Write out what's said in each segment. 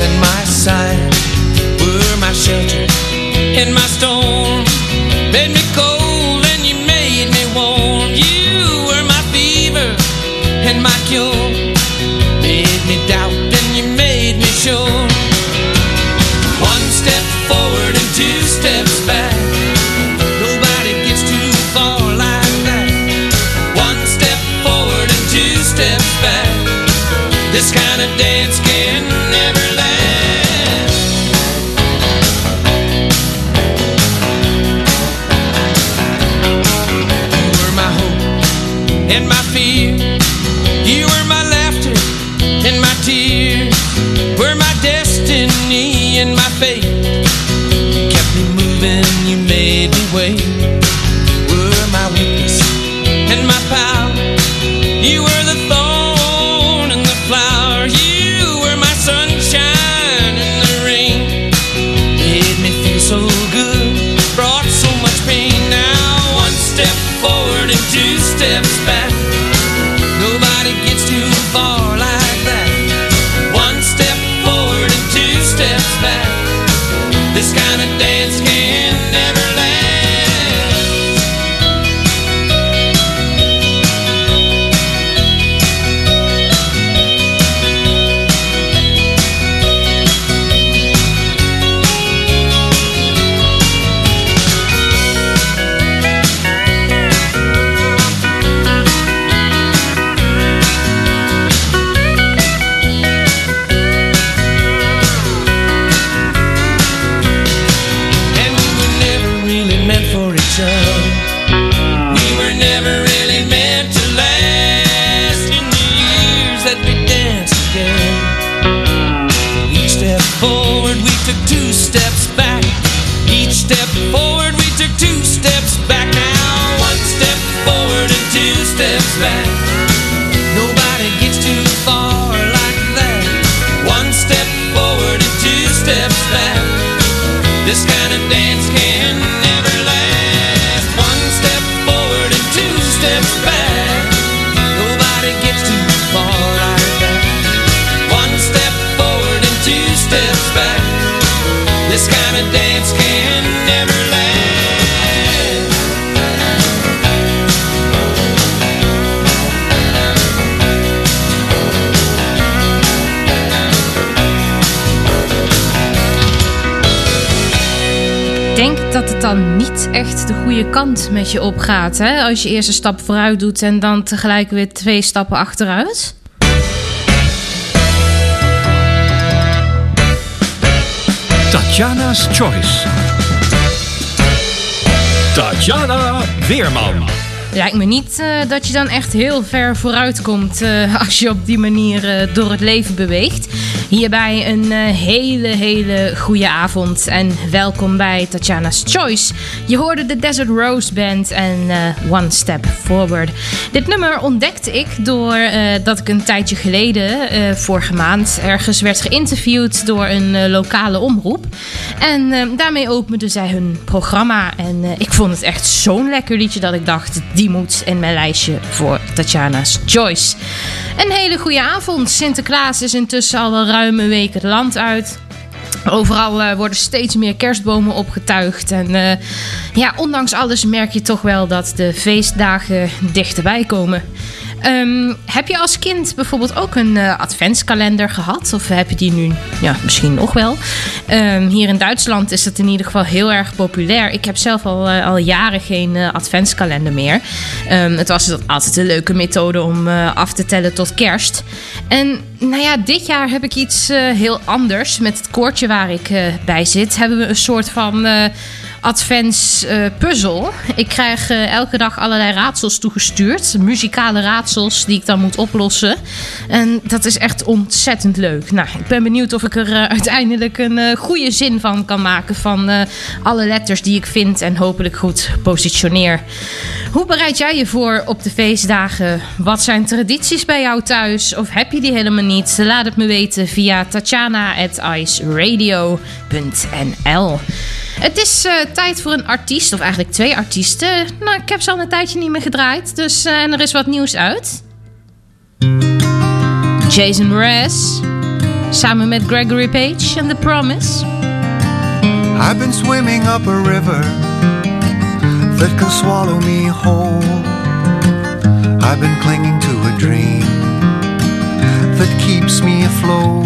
And my sight, denk dat het dan niet echt de goede kant met je opgaat. Hè? Als je eerst een stap vooruit doet en dan tegelijk weer twee stappen achteruit. Tatjana's Choice. Tatjana Weerman. Lijkt me niet eh, dat je dan echt heel ver vooruit komt eh, als je op die manier eh, door het leven beweegt. Hierbij een eh, hele, hele goede avond en welkom bij Tatjana's Choice. Je hoorde de Desert Rose Band en eh, One Step Forward. Dit nummer ontdekte ik door eh, dat ik een tijdje geleden, vorige maand, ergens werd geïnterviewd door een lokale omroep. En daarmee opende zij hun programma. En ik vond het echt zo'n lekker liedje dat ik dacht, die moet in mijn lijstje voor Tatjana's Choice. Een hele goede avond. Sinterklaas is intussen al wel ruim week het land uit. Overal eh, worden steeds meer kerstbomen opgetuigd. En eh, ja, ondanks alles merk je toch wel dat de feestdagen dichterbij komen. Ehm, heb je als kind bijvoorbeeld ook een eh, adventskalender gehad? Of heb je die nu ja, misschien nog wel? Ehm, hier in Duitsland is het in ieder geval heel erg populair. Ik heb zelf al, eh, al jaren geen eh, adventskalender meer. Ehm, het was altijd een leuke methode om af te tellen tot kerst. En nou ja, dit jaar heb ik iets heel anders. Met het koortje waar ik bij zit, hebben we een soort van adventspuzzel. ik krijg eh, elke dag allerlei raadsels toegestuurd. Muzikale raadsels die ik dan moet oplossen. En dat is echt ontzettend leuk. Nou, ik ben benieuwd of ik er eh, uiteindelijk een eh, goede zin van kan maken. Van eh, alle letters die ik vind en hopelijk goed positioneer. Hoe bereid jij je voor op de feestdagen? Wat zijn tradities bij jou thuis? Of heb je die helemaal niet? Laat het me weten via tatjana.iceradio.nl Het is eh, tijd voor een artiest, of eigenlijk twee artiesten. Nou, ik heb ze al een tijdje niet meer gedraaid, dus eh, en er is wat nieuws uit. Jason Mraz, samen met Gregory Page en The Promise. I've been swimming up a river that can swallow me whole. I've been clinging to a dream that keeps me afloat.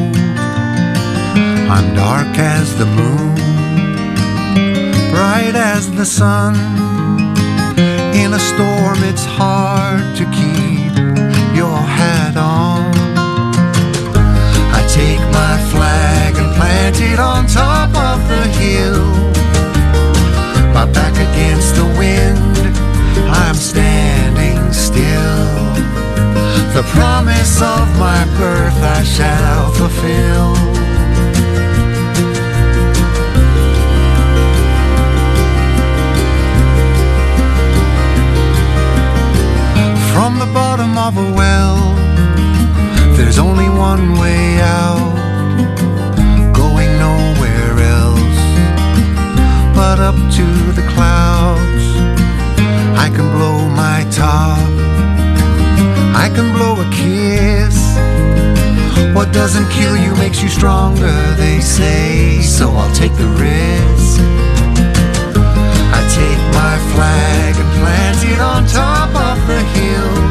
I'm dark as the moon, bright as the sun. In a storm, it's hard to keep your hat on. I take my flag and plant it on top of the hill. My back against the wind, I'm standing still. The promise of my birth I shall fulfill. Of a well, there's only one way out, going nowhere else but up to the clouds. I can blow my top, I can blow a kiss. What doesn't kill you makes you stronger, they say, so I'll take the risk. I take my flag and plant it on top of the hill.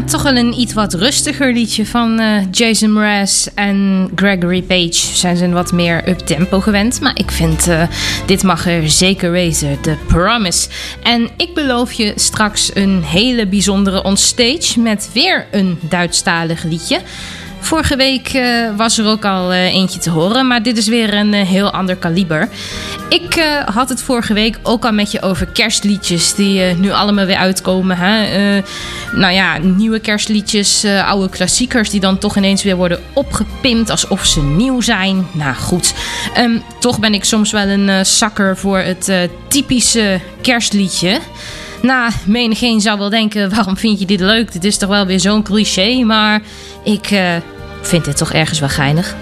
Toch wel een iets wat rustiger liedje van eh, Jason Mraz en Gregory Page. Zijn ze een wat meer up-tempo gewend. Maar ik vind eh, dit mag er zeker wezen. The Promise. En ik beloof je straks een hele bijzondere onstage met weer een Duitsstalig liedje. Vorige week eh, was er ook al eh, eentje te horen, maar dit is weer een eh, heel ander kaliber. Ik had het vorige week ook al met je over kerstliedjes die nu allemaal weer uitkomen. Hè? nou ja, nieuwe kerstliedjes, oude klassiekers die dan toch ineens weer worden opgepimpt alsof ze nieuw zijn. Nou goed, ehm, toch ben ik soms wel een zakker voor het typische kerstliedje. Nou, menigeen zou wel denken: waarom vind je dit leuk? Dit is toch wel weer zo'n cliché, maar ik eh, vind dit toch ergens wel geinig.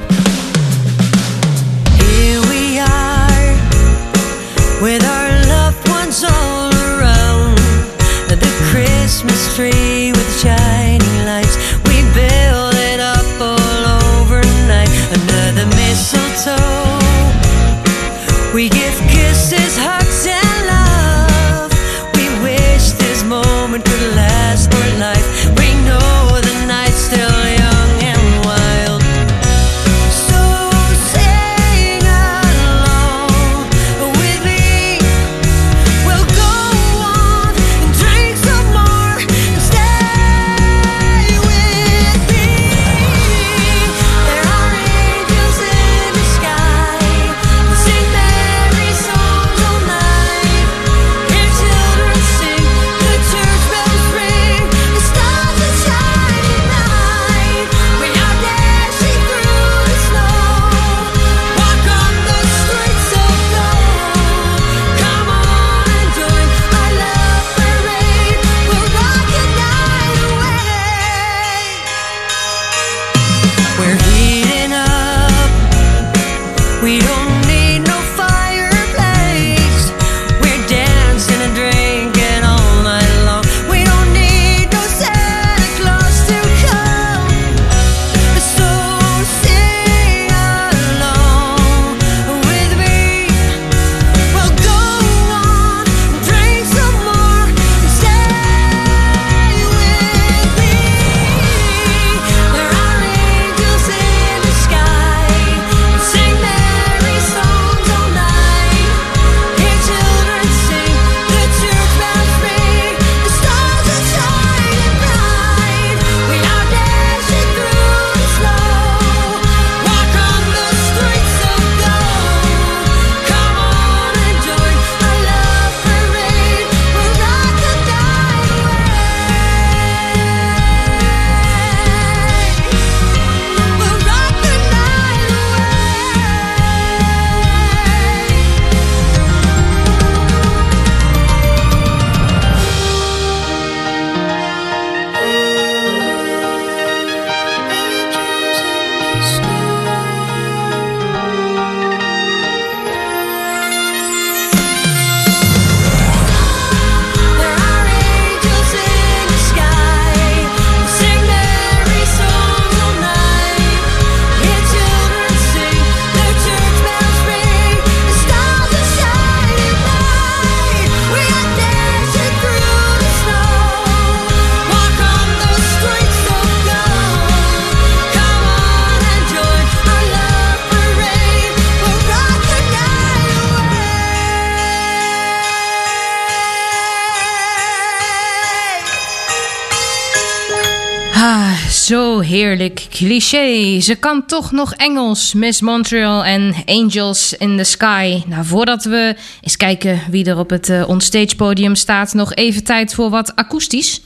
heerlijk cliché. Ze kan toch nog Engels, Miss Montreal en Angels in the Sky. Nou, voordat we eens kijken wie er op het uh, onstage podium staat, nog even tijd voor wat akoestisch.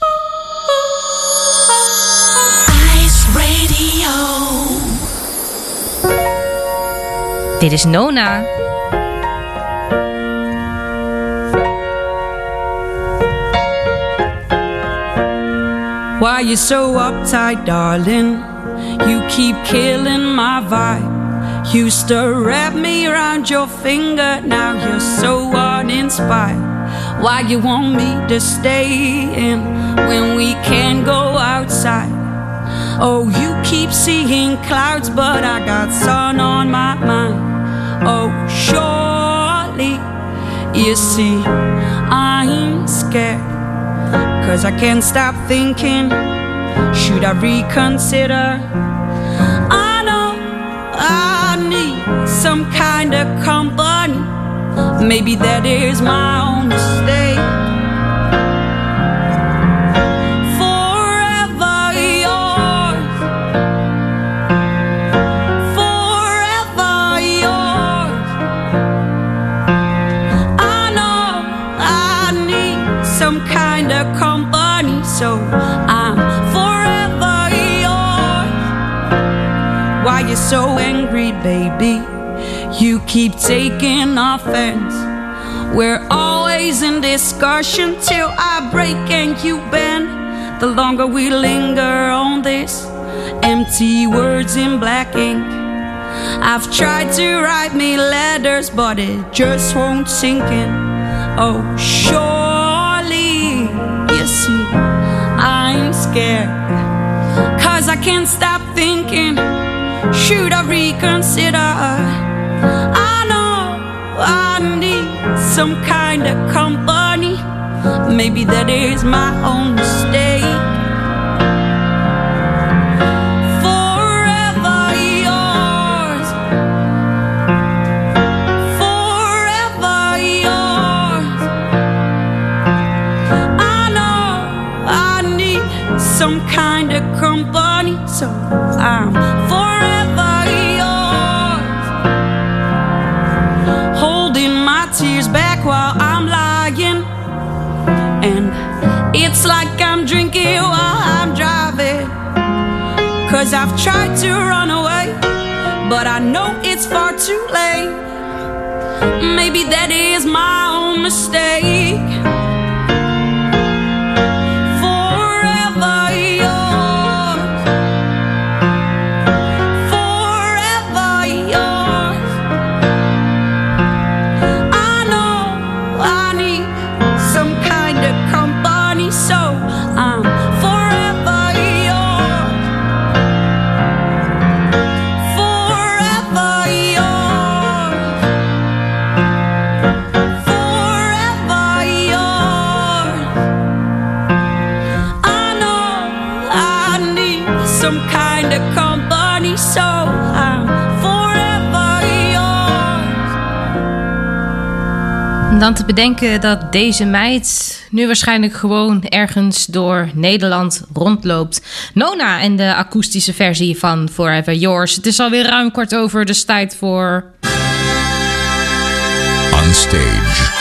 Ice Radio. Dit is Nona. Why you so uptight, darling? You keep killing my vibe. Used to wrap me around your finger, now you're so uninspired. Why you want me to stay in when we can go outside? Oh, you keep seeing clouds, but I got sun on my mind. Oh, surely you see, I'm scared. Cause I can't stop thinking, should I reconsider? I know I need some kind of company. Maybe that is my own mistake. so I'm forever yours. Why you so angry, baby? You keep taking offense. We're always in discussion till I break and you bend. The longer we linger on this, empty words in black ink. I've tried to write me letters, but it just won't sink in. Oh, sure. Scared. Cause I can't stop thinking, should I reconsider? I know I need some kind of company. Maybe that is my own mistake. Company, so I'm forever yours. Holding my tears back while I'm lying, and it's like I'm drinking while I'm driving. Cause I've tried to run away, but I know it's far too late. Maybe that is my own mistake. Dan te bedenken dat deze meid nu waarschijnlijk gewoon ergens door Nederland rondloopt. Nona en de akoestische versie van Forever Yours. Het is alweer ruim kwart over, dus tijd voor... Unstage.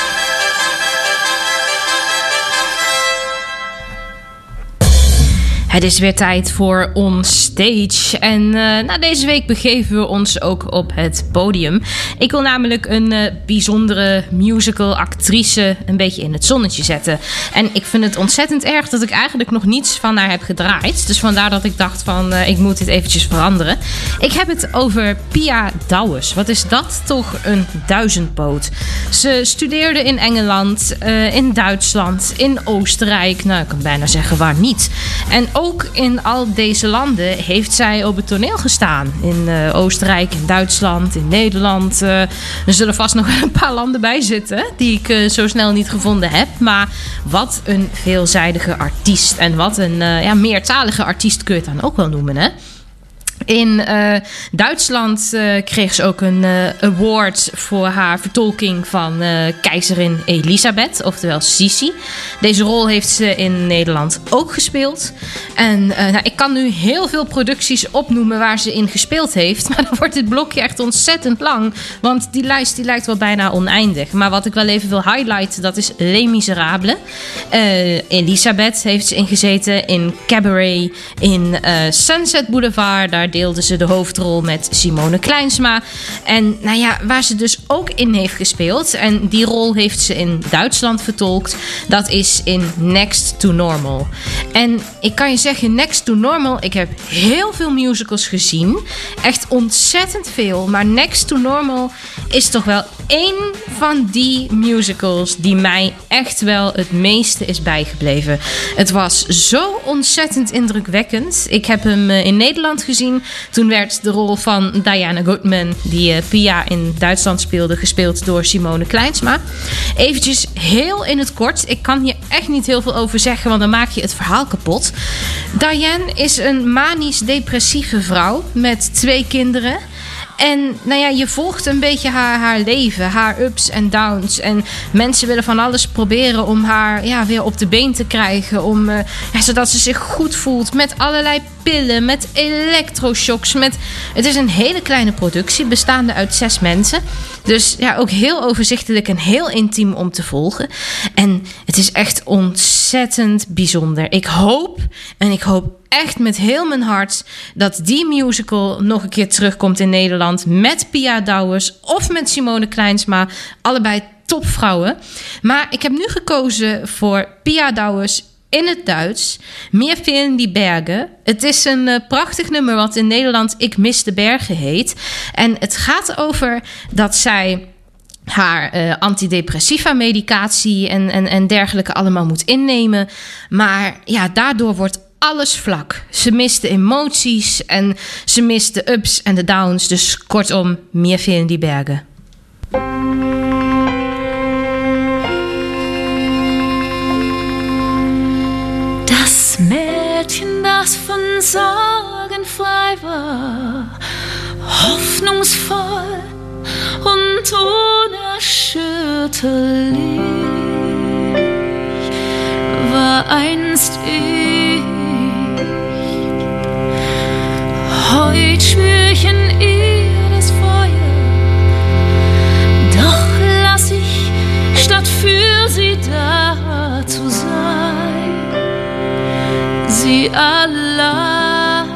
Het is weer tijd voor On Stage. En eh, nou, deze week begeven we ons ook op het podium. Ik wil namelijk een eh, bijzondere musical actrice een beetje in het zonnetje zetten. En ik vind het ontzettend erg dat ik eigenlijk nog niets van haar heb gedraaid. Dus vandaar dat ik dacht van eh, ik moet dit eventjes veranderen. Ik heb het over Pia Douwes. Wat is dat toch een duizendpoot? Ze studeerde in Engeland, in Duitsland, in Oostenrijk. Nou, ik kan bijna zeggen waar niet. En ook in al deze landen heeft zij op het toneel gestaan. In eh, Oostenrijk, in Duitsland, in Nederland. Eh, er zullen vast nog een paar landen bij zitten die ik eh, zo snel niet gevonden heb. Maar wat een veelzijdige artiest. En wat een ja, meertalige artiest kun je het dan ook wel noemen, hè? In eh, Duitsland eh, kreeg ze ook een eh, award voor haar vertolking van keizerin Elisabeth, oftewel Sisi. Deze rol heeft ze in Nederland ook gespeeld. En nou, ik kan nu heel veel producties opnoemen waar ze in gespeeld heeft. Maar dan wordt dit blokje echt ontzettend lang. Want die lijst die lijkt wel bijna oneindig. Maar wat ik wel even wil highlighten, dat is Les Miserables. Elisabeth heeft ze ingezeten in Cabaret, in Sunset Boulevard. Daar deelde ze de hoofdrol met Simone Kleinsma. En nou ja, waar ze dus ook in heeft gespeeld, en die rol heeft ze in Duitsland vertolkt, dat is in Next to Normal. En ik kan je zeggen, Next to Normal, ik heb heel veel musicals gezien. Echt ontzettend veel. Maar Next to Normal is toch wel één van die musicals die mij echt wel het meeste is bijgebleven. Het was zo ontzettend indrukwekkend. Ik heb hem eh, in Nederland gezien. Toen werd de rol van Diana Goodman, die eh, Pia in Duitsland speelde, gespeeld door Simone Kleinsma. Eventjes heel in het kort. Ik kan hier echt niet heel veel over zeggen, want dan maak je het verhaal kapot. Diane is een manisch-depressieve vrouw met twee kinderen. En nou ja, je volgt een beetje haar, haar leven, haar ups en downs. En mensen willen van alles proberen om haar ja, weer op de been te krijgen. Om, eh, ja, zodat ze zich goed voelt met allerlei pillen, met electroshocks. Met... Het is een hele kleine productie, bestaande uit zes mensen. Dus ja, ook heel overzichtelijk en heel intiem om te volgen. En het is echt ontzettend bijzonder. Ik hoop, en ik hoop echt met heel mijn hart dat die musical nog een keer terugkomt in Nederland met Pia Douwers of met Simone Kleinsma. Allebei topvrouwen. Maar ik heb nu gekozen voor Pia Douwers in het Duits. Meer in die bergen. Het is een uh, prachtig nummer wat in Nederland Ik mis de bergen heet. En het gaat over dat zij haar uh, antidepressiva medicatie en, en, en dergelijke allemaal moet innemen. Maar ja, daardoor wordt alles vlak. Ze mist de emoties en ze mist de ups en de downs. Dus kortom, meer in die bergen. Das Mädchen, das von Sorgen frei war, hoffnungsvoll und unerschütterlich, war einst ich. Heut spür ich in ihr das Feuer, doch lass ich, statt für sie da zu sein, sie allein.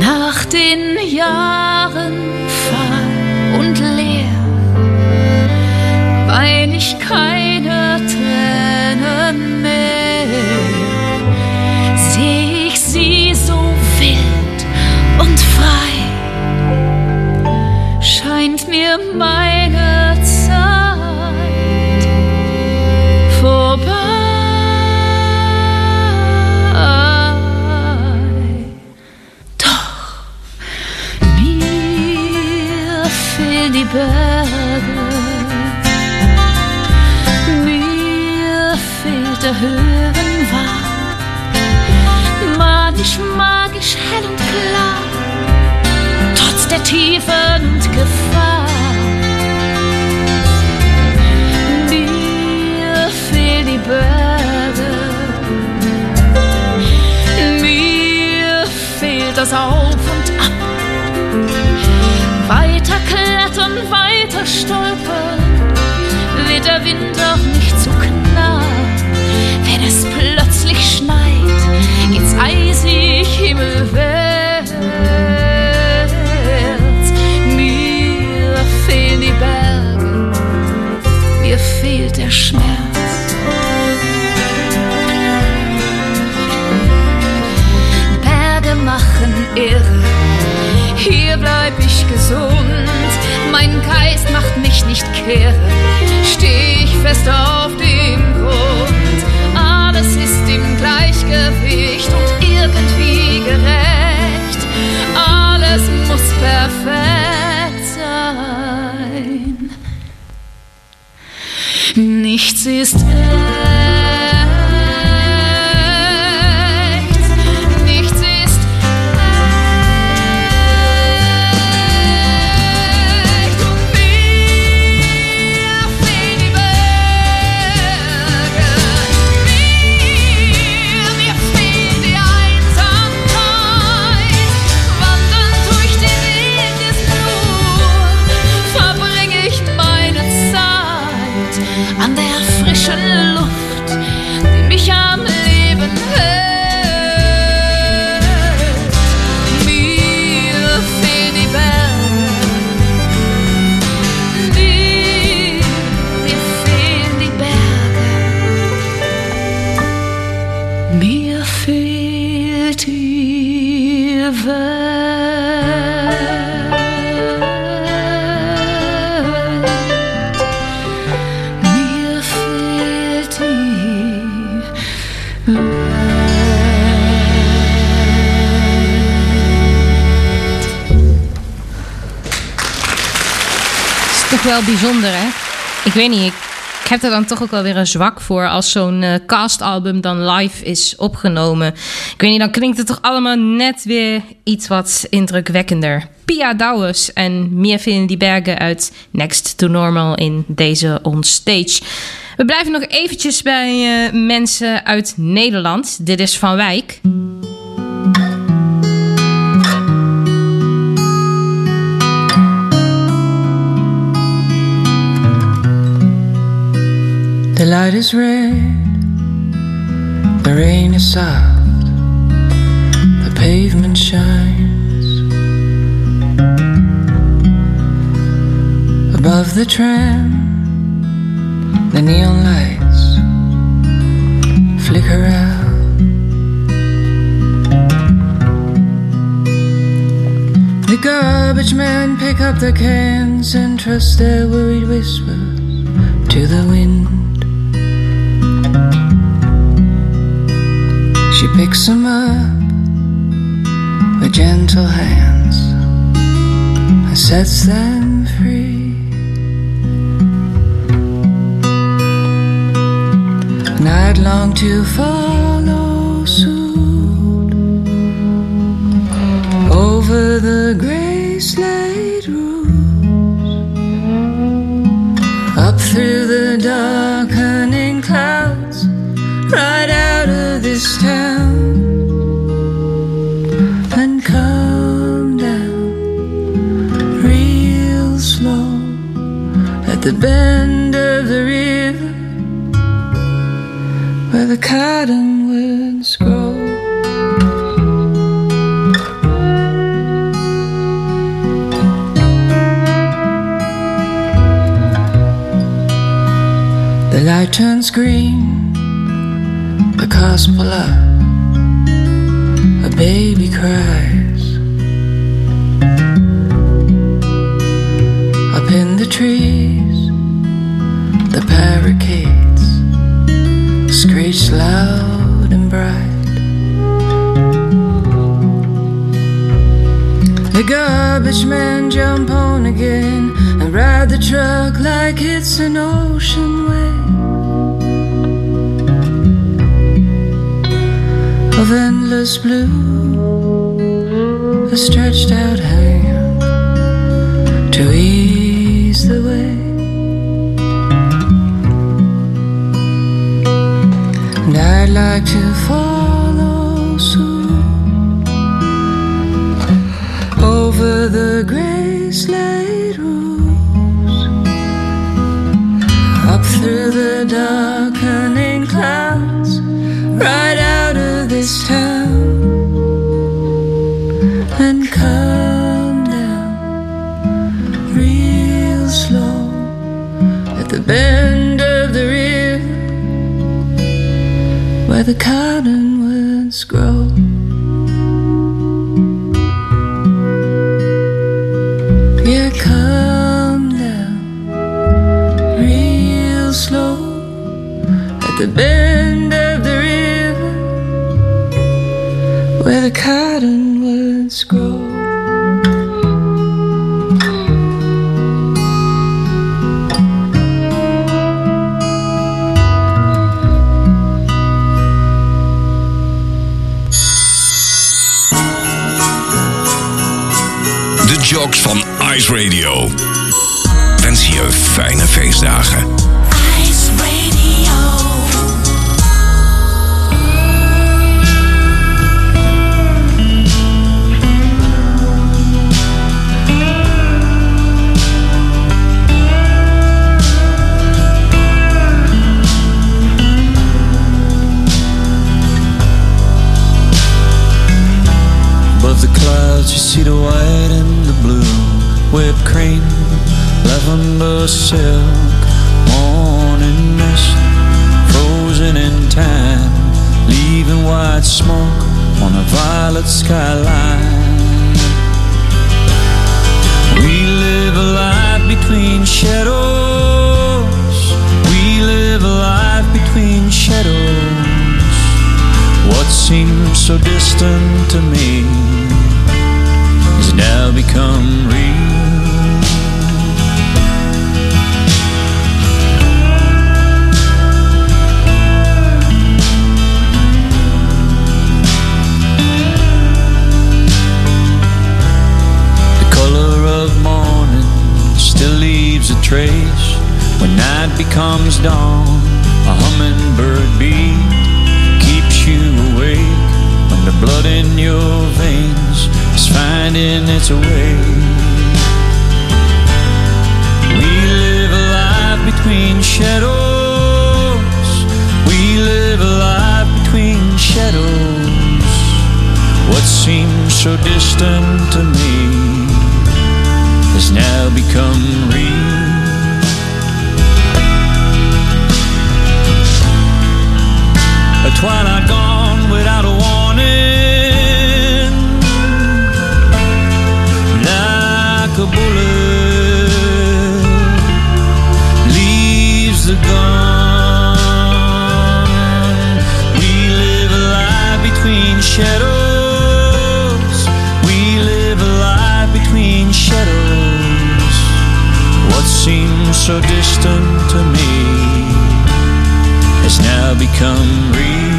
Nach den Jahren fahl und leer, wein ich frei, scheint mir meine der Tiefen und Gefahr. Mir fehlen die Berge, mir fehlt das Auf und Ab. Weiter klettern, weiter stolpern, wird der Wind auch nicht zu knapp. Wenn es plötzlich schneit, geht's eisig himmelwärts. Irre, hier bleib ich gesund. Mein Geist macht mich nicht kehre, steh ich fest auf dem Grund. Alles ist im Gleichgewicht und irgendwie gerecht. Alles muss perfekt sein. Nichts ist wel bijzonder, hè? Ik weet niet, ik, ik heb er dan toch ook wel weer een zwak voor als zo'n eh, castalbum dan live is opgenomen. Ik weet niet, dan klinkt het toch allemaal net weer iets wat indrukwekkender. Pia Douwes en Mia in die bergen uit Next to Normal in deze onstage. We blijven nog eventjes bij uh, mensen uit Nederland. Dit is Van Wijk. Is red, the rain is soft, the pavement shines. Above the tram, the neon lights flicker out. The garbage men pick up the cans and trust their worried whispers to the wind. She picks them up with gentle hands and sets them free. And I'd long to follow suit over the gray slate roofs, up through the darkening the bend of the river where the cottonwoods grow. The light turns green, pull up, a baby cries. The parakeets screech loud and bright. The garbage men jump on again and ride the truck like it's an ocean wave of endless blue, a stretched out hand to ease I'd like to follow suit over the gray slate roofs, up through the darkening clouds, right out of this town, and come down real slow at the bend where the cottonwoods grow. Yeah, come down real slow at the bend of the river where the cottonwoods Ice Radio. Wens je fijne feestdagen. Ice Radio. Above the clouds, you see the white. Whipped cream, lavender silk, morning mist, frozen in time, leaving white smoke on a violet skyline. We live a life between shadows. We live a life between shadows. What seems so distant to me has now become real. Trace When night becomes dawn, a hummingbird beat keeps you awake. When the blood in your veins is finding its way. We live a life between shadows. We live a life between shadows. What seems so distant to me has now become real. A twilight gone without a warning, like a bullet leaves the gun. We live a life between shadows. We live a life between shadows. What seems so distant to me I become real?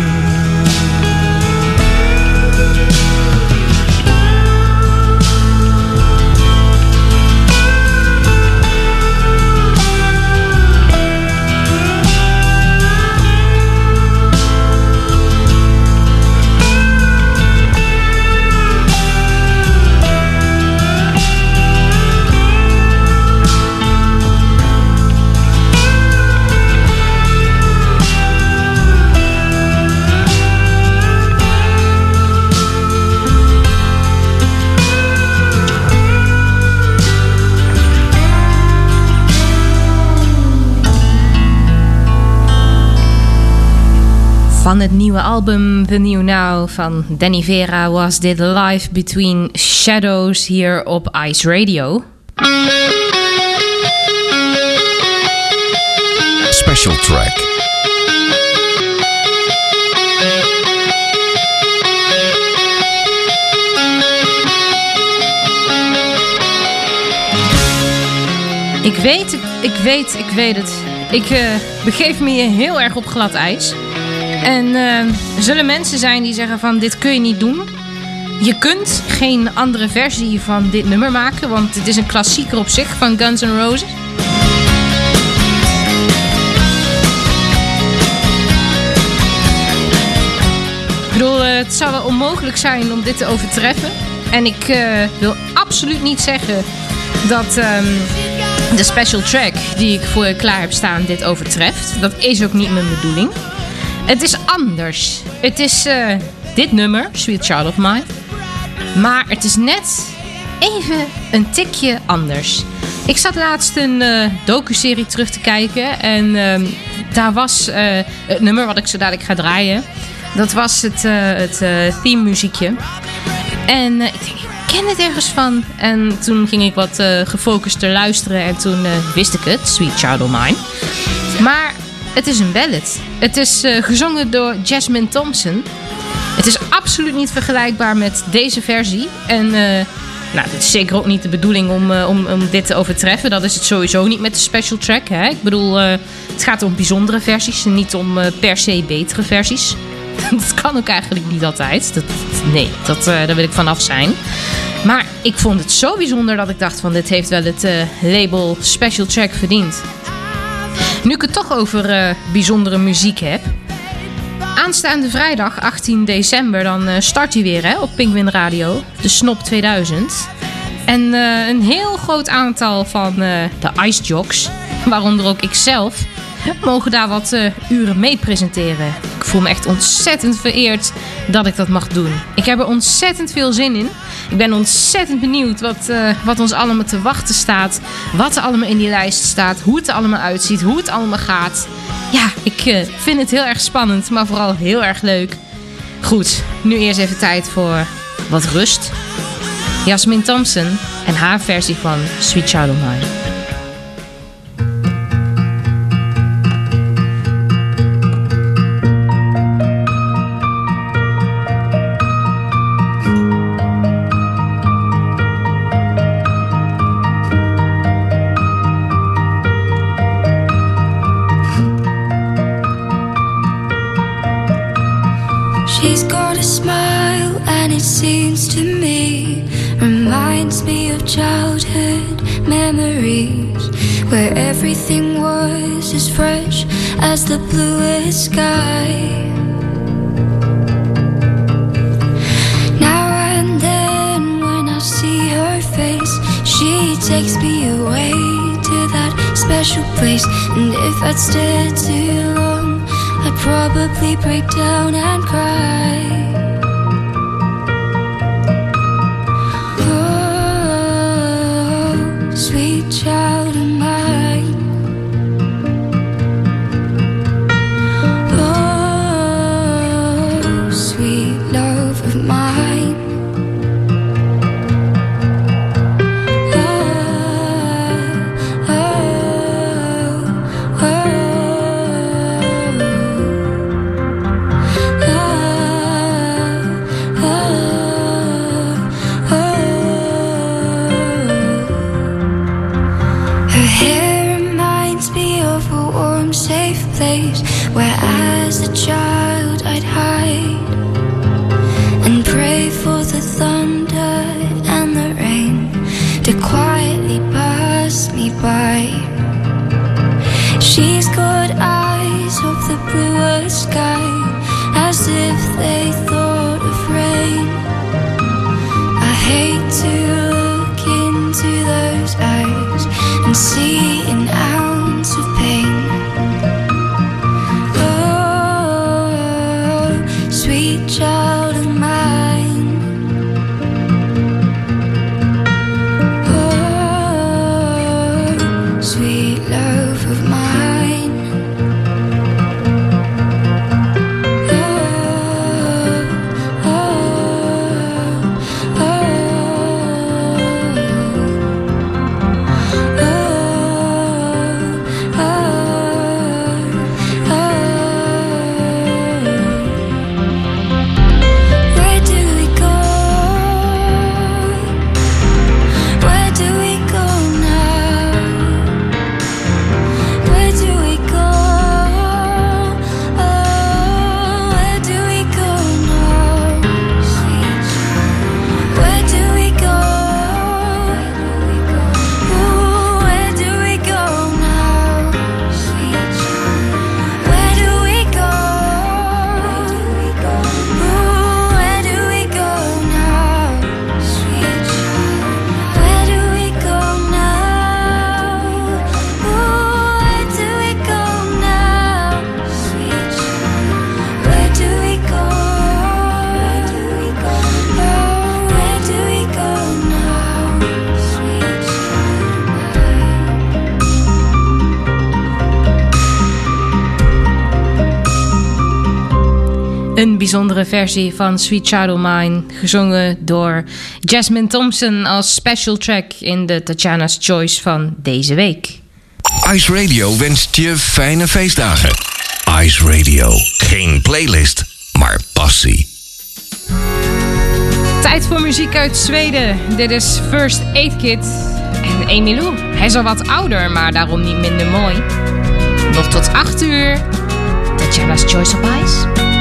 Van het nieuwe album The New Now van Danny Vera was dit Live Between Shadows hier op Ice Radio. Special track. Ik weet, ik, weet, ik weet het. Ik eh, begeef me hier heel erg op glad ijs. En er zullen mensen zijn die zeggen van dit kun je niet doen. Je kunt geen andere versie van dit nummer maken, want het is een klassieker op zich van Guns N' Roses. Ik bedoel, eh, het zou wel onmogelijk zijn om dit te overtreffen. En ik eh, wil absoluut niet zeggen dat ehm, de special track die ik voor je klaar heb staan dit overtreft. Dat is ook niet mijn bedoeling. Het is anders. Het is eh, dit nummer, Sweet Child of Mine. Maar het is net even een tikje anders. Ik zat laatst een eh docu-serie terug te kijken. En ehm, daar was eh, het nummer wat ik zo dadelijk ga draaien. Dat was het, het theme muziekje. En ik denk, ik ken het ergens van. En toen ging ik wat gefocuster luisteren. En toen wist ik het, Sweet Child of Mine. Maar het is een ballad. Het is eh, gezongen door Jasmine Thompson. Het is absoluut niet vergelijkbaar met deze versie. En eh, nou, het is zeker ook niet de bedoeling om, eh, om, om dit te overtreffen. Dat is het sowieso niet met de special track. Hè? Ik bedoel, het gaat om bijzondere versies en niet om per se betere versies. dat kan ook eigenlijk niet altijd. Dat, nee, dat, daar wil ik vanaf zijn. Maar ik vond het zo bijzonder dat ik dacht van dit heeft wel het label special track verdiend. Nu ik het toch over eh, bijzondere muziek heb. Aanstaande vrijdag 18 december dan eh, start hij weer hè, op Penguin Radio. De Snop 2000. En eh, een heel groot aantal van de Ice Jocks, waaronder ook ikzelf, mogen daar wat uren mee presenteren. Ik voel me echt ontzettend vereerd dat ik dat mag doen. Ik heb er ontzettend veel zin in. Ik ben ontzettend benieuwd wat, eh, wat ons allemaal te wachten staat. Wat er allemaal in die lijst staat. Hoe het er allemaal uitziet. Hoe het allemaal gaat. Ja, ik eh, vind het heel erg spannend, maar vooral heel erg leuk. Goed, nu eerst even tijd voor wat rust. Jasmine Thompson en haar versie van Sweet Child of Mine. Where everything was as fresh as the bluest sky. Now and then, when I see her face, she takes me away to that special place. And if I'd stayed too long, I'd probably break down and cry. Oh, sweet child bijzondere versie van Sweet Child of Mine, gezongen door Jasmine Thompson als special track in de Tatjana's Choice van deze week. Ice Radio wenst je fijne feestdagen. Ice Radio. Geen playlist, maar passie. Tijd voor muziek uit Zweden. Dit is First Aid Kit en Emilou. Hij is al wat ouder, maar daarom niet minder mooi. Nog tot 8 uur. Tatjana's Choice op Ice.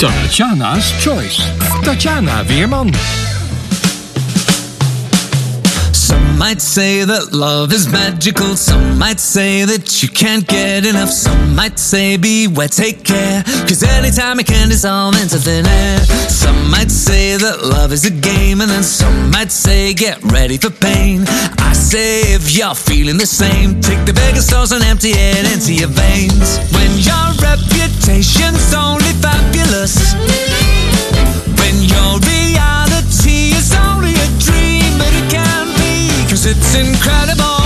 Tatjana's Choice. Tatjana Weerman. Some might say that love is magical. Some might say that you can't get enough. Some might say beware, take care. Cause anytime it can dissolve into thin air. Some might say that love is a game. And then some might say get ready for pain. I say if you're feeling the same, take the Vegas sauce and empty it into your veins. When your reputation's only fabulous. When your reality is only a dream, but it can be. Cause it's incredible,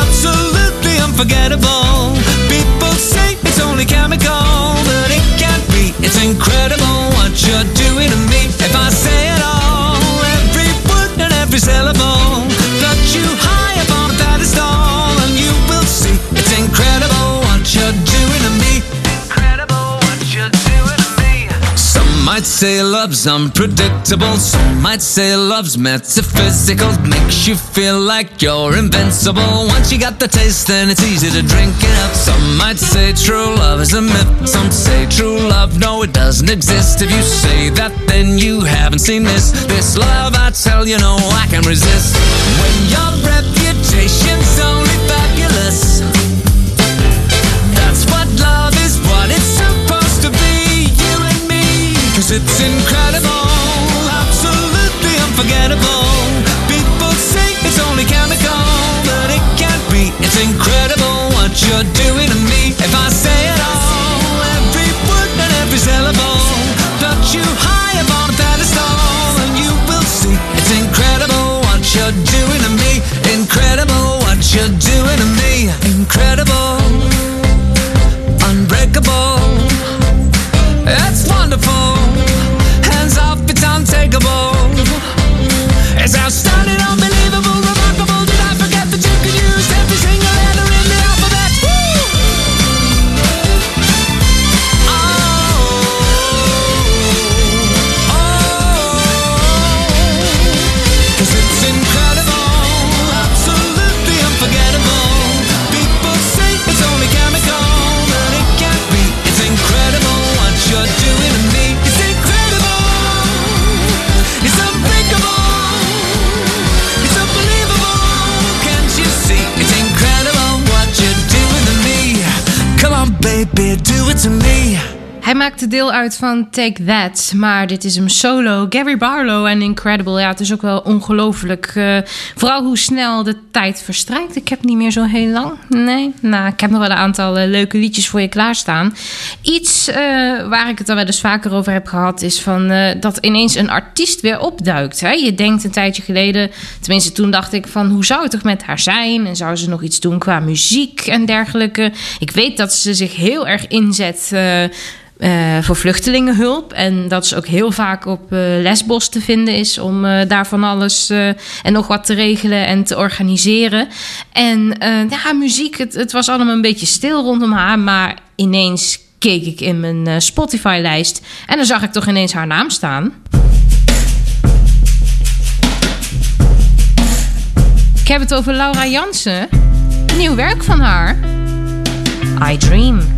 absolutely unforgettable. People say it's only chemical, but it can't be. It's incredible what you're doing to me. If I say it all, every word and every syllable, put you might say love's unpredictable. Some might say love's metaphysical. Makes you feel like you're invincible. Once you got the taste, then it's easy to drink it up. Some might say true love is a myth. Some say true love, no, it doesn't exist. If you say that, then you haven't seen this. This love, I tell you, no, I can resist. When your reputation's only fabulous. Cause it's incredible, absolutely unforgettable. People say it's only chemical, but it can't be. It's incredible what you're doing to me. If I say it all, every word and every syllable, put you deel uit van Take That, maar dit is hem solo. Gary Barlow en Incredible. Ja, het is ook wel ongelooflijk. eh, vooral hoe snel de tijd verstrijkt. Ik heb niet meer zo heel lang. Nee, nou, ik heb nog wel een aantal eh, leuke liedjes voor je klaarstaan. Iets eh, waar ik het al wel eens vaker over heb gehad... is van, dat ineens een artiest weer opduikt. Hè? Je denkt een tijdje geleden... tenminste toen dacht ik van... hoe zou het toch met haar zijn? En zou ze nog iets doen qua muziek en dergelijke? Ik weet dat ze zich heel erg inzet... eh, voor vluchtelingenhulp. En dat is ook heel vaak op eh, Lesbos te vinden is om eh, daar van alles en nog wat te regelen en te organiseren. En ja, muziek, het, het was allemaal een beetje stil rondom haar, maar ineens keek ik in mijn Spotify-lijst en dan zag ik toch ineens haar naam staan. Ik heb het over Laura Jansen. Nieuw werk van haar. I Dream.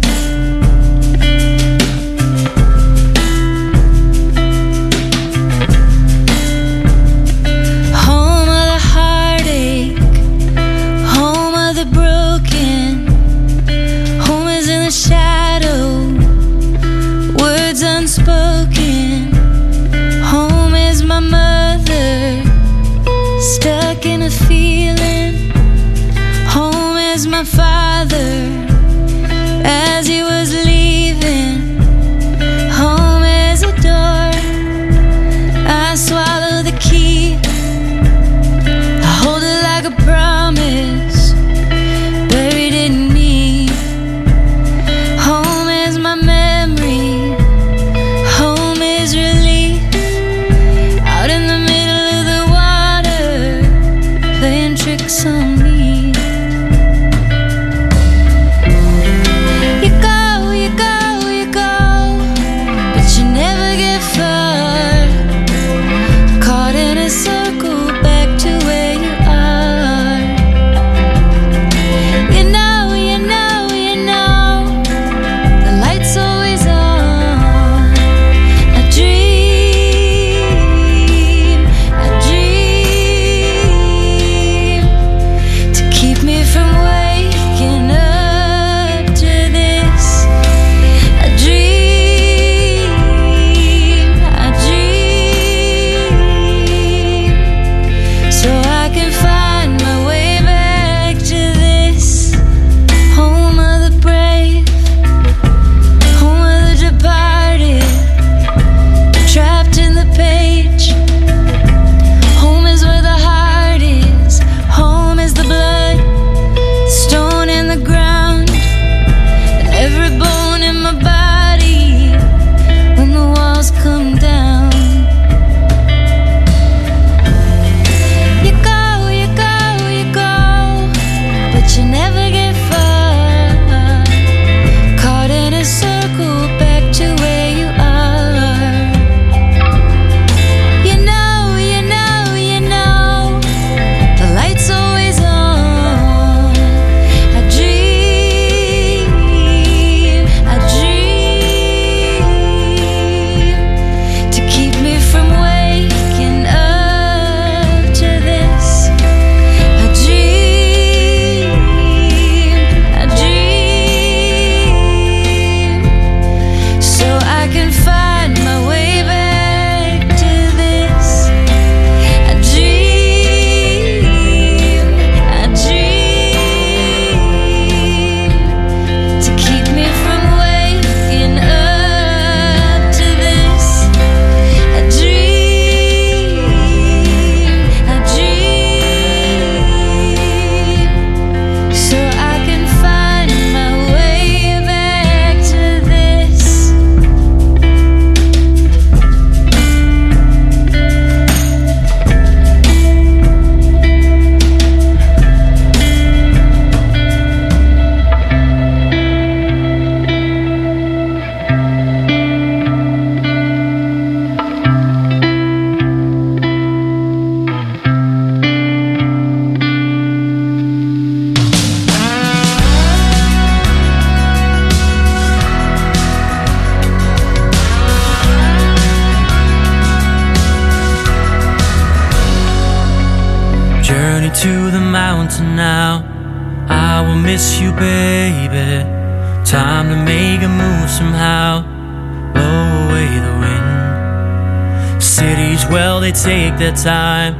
Time to make a move somehow. Oh, Blow away the wind. Cities, well, they take their time.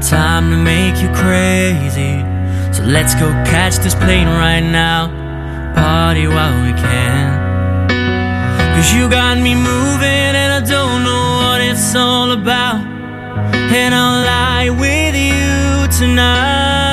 Time to make you crazy. So let's go catch this plane right now. Party while we can. Cause you got me moving and I don't know what it's all about. And I'll lie with you tonight.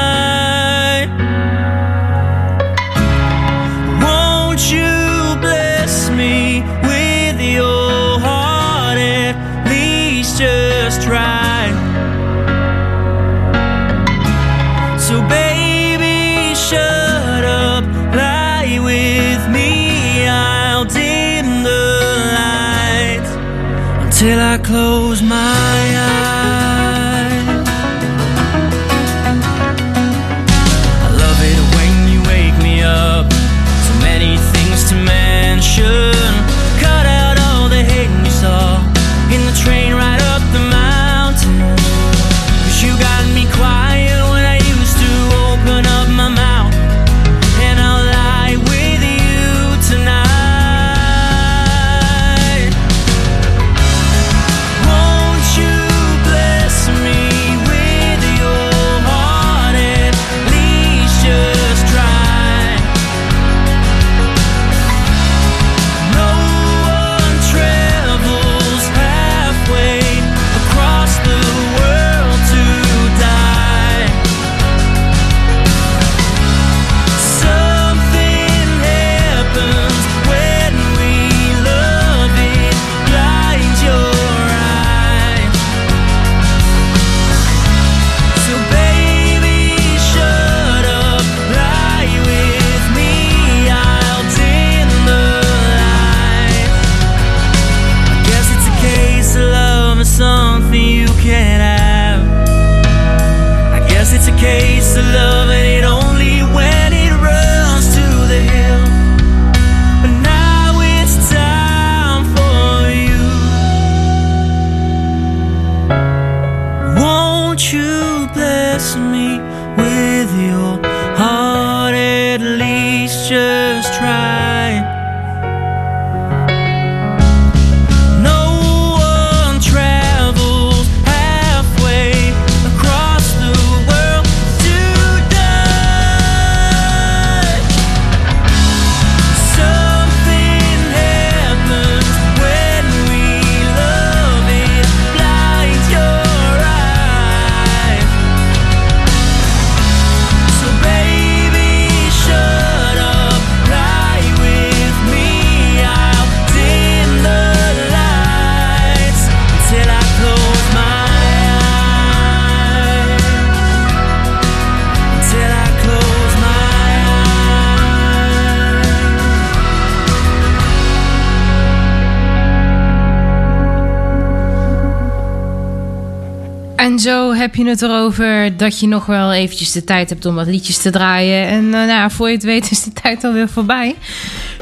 En zo heb je het erover dat je nog wel eventjes de tijd hebt om wat liedjes te draaien. En eh, nou, voor je het weet is de tijd alweer voorbij.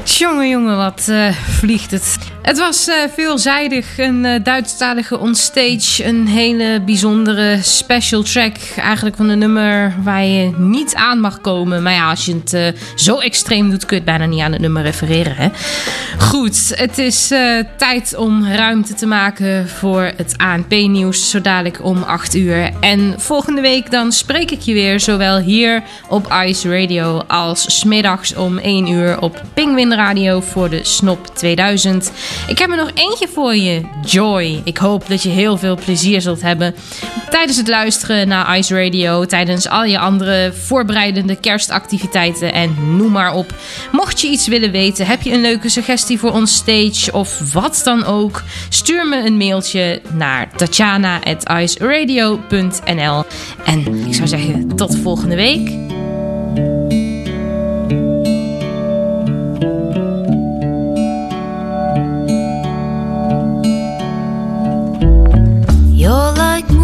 Jongen, jongen, wat eh, vliegt het. Het was eh, veelzijdig. Een eh, Duitsstalige onstage. Een hele bijzondere special track. Eigenlijk van een nummer waar je niet aan mag komen. Maar ja, als je het zo extreem doet, kun je het bijna niet aan het nummer refereren. Hè? Goed, het is tijd om ruimte te maken voor het ANP-nieuws. Zo dadelijk om 8 uur. En volgende week dan spreek ik je weer. Zowel hier op Ice Radio als smiddags om 1 uur op Pingwin Radio voor de Snop 2000. Ik heb er nog eentje voor je. Joy. Ik hoop dat je heel veel plezier zult hebben tijdens het luisteren naar Ice Radio. Tijdens al je andere voorbereidende kerstactiviteiten en noem maar op. Mocht je iets willen weten, heb je een leuke suggestie voor ons stage of wat dan ook, stuur me een mailtje naar tatjana.iceradio.nl. En ik zou zeggen, tot volgende week. You're like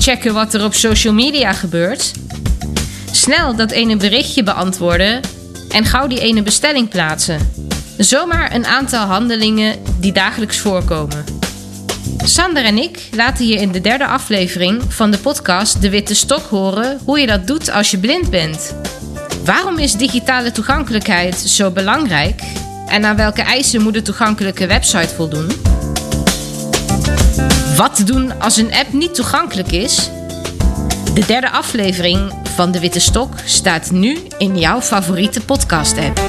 checken wat er op social media gebeurt. Snel dat ene berichtje beantwoorden en gauw die ene bestelling plaatsen. Zomaar een aantal handelingen die dagelijks voorkomen. Sander en ik laten je in de derde aflevering van de podcast De Witte Stok horen hoe je dat doet als je blind bent. Waarom is digitale toegankelijkheid zo belangrijk en aan welke eisen moet de toegankelijke website voldoen? Wat doen als een app niet toegankelijk is? De derde aflevering van De Witte Stok staat nu in jouw favoriete podcast-app.